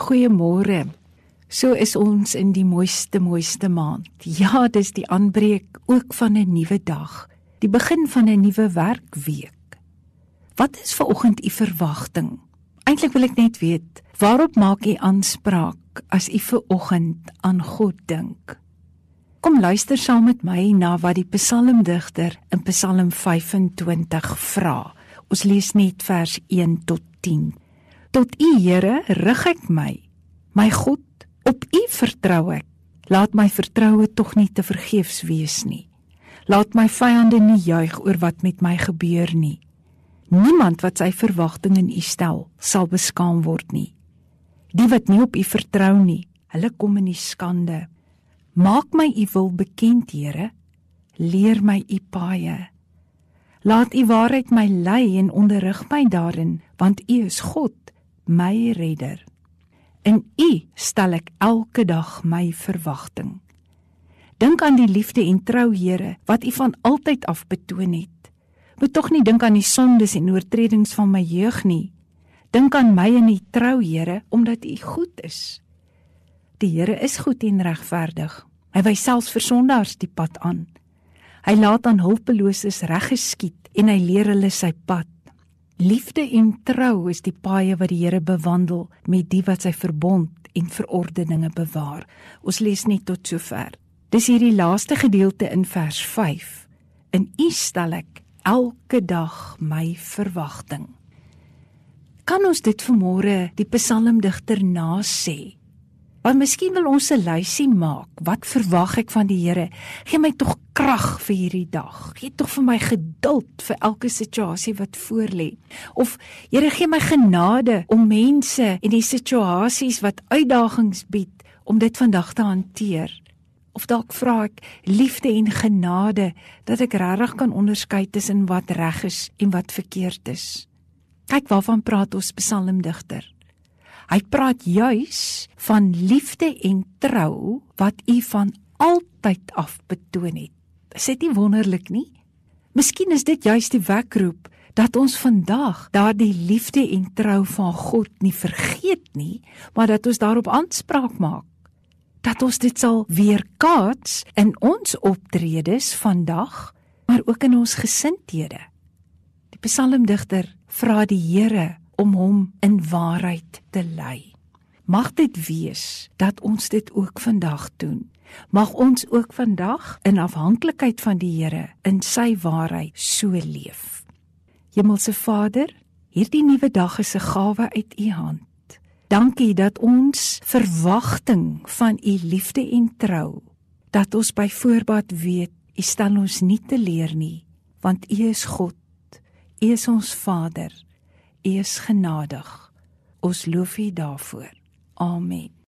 Goeiemôre. So is ons in die mooiste mooiste maand. Ja, dis die aanbreek ook van 'n nuwe dag, die begin van 'n nuwe werkweek. Wat is ver oggend u verwagting? Eintlik wil ek net weet, waarop maak u aanspraak as u ver oggend aan God dink? Kom luister saam met my na wat die psalmdigter in Psalm 25 vra. Ons lees net vers 1 tot 10. Tot U Here rig ek my. My God, op U vertrou ek. Laat my vertroue tog nie te vergeefs wees nie. Laat my vyande nie juig oor wat met my gebeur nie. Niemand wat sy verwagting in U stel, sal beskaam word nie. Die wat nie op U vertrou nie, hulle kom in die skande. Maak my U wil bekend, Here. Leer my U paaie. Laat U waarheid my lei en onderrig my daarin, want U is God my redder. In U stel ek elke dag my verwagting. Dink aan die liefde en trou, Here, wat U van altyd af betoon het. Moet tog nie dink aan die sondes en oortredings van my jeug nie. Dink aan my in U trou, Here, omdat U goed is. Die Here is goed en regverdig. Hy wys selfs vir sondaars die pad aan. Hy laat aan hulpeloses reg geskied en hy leer hulle sy pad. Liefde en trou is die paaie wat die Here bewandel met die wat sy verbond en verordeninge bewaar. Ons lees net tot sover. Dis hierdie laaste gedeelte in vers 5. In U stel ek elke dag my verwagting. Kan ons dit vanmôre die psalmdigter na sê? Want miskien wil ons 'n lysie maak. Wat verwag ek van die Here? Gee my tog krag vir hierdie dag. Gee tog vir my geduld vir elke situasie wat voorlê. Of Here, gee my genade om mense en die situasies wat uitdagings bied om dit vandag te hanteer. Of dalk vra ek liefde en genade dat ek regtig kan onderskei tussen wat reg is en wat verkeerd is. Kyk waarvan praat ons psalmdigter. Hy praat juis van liefde en trou wat u van altyd af betoon het. Is dit nie wonderlik nie? Miskien is dit juis die wekroep dat ons vandag daardie liefde en trou van God nie vergeet nie, maar dat ons daarop aanspraak maak. Dat ons dit sal weerkaats in ons optredes vandag, maar ook in ons gesindhede. Die psalmdigter vra die Here om hom in waarheid te lei. Mag dit wees dat ons dit ook vandag doen. Mag ons ook vandag in afhanklikheid van die Here in sy waarheid so leef. Hemelse Vader, hierdie nuwe dag is 'n gawe uit U hand. Dankie dat ons verwagting van U liefde en trou, dat ons by voorbaat weet U stel ons nie te leer nie, want U is God. U is ons Vader. U is genadig. Ons loof U daarvoor. Amen.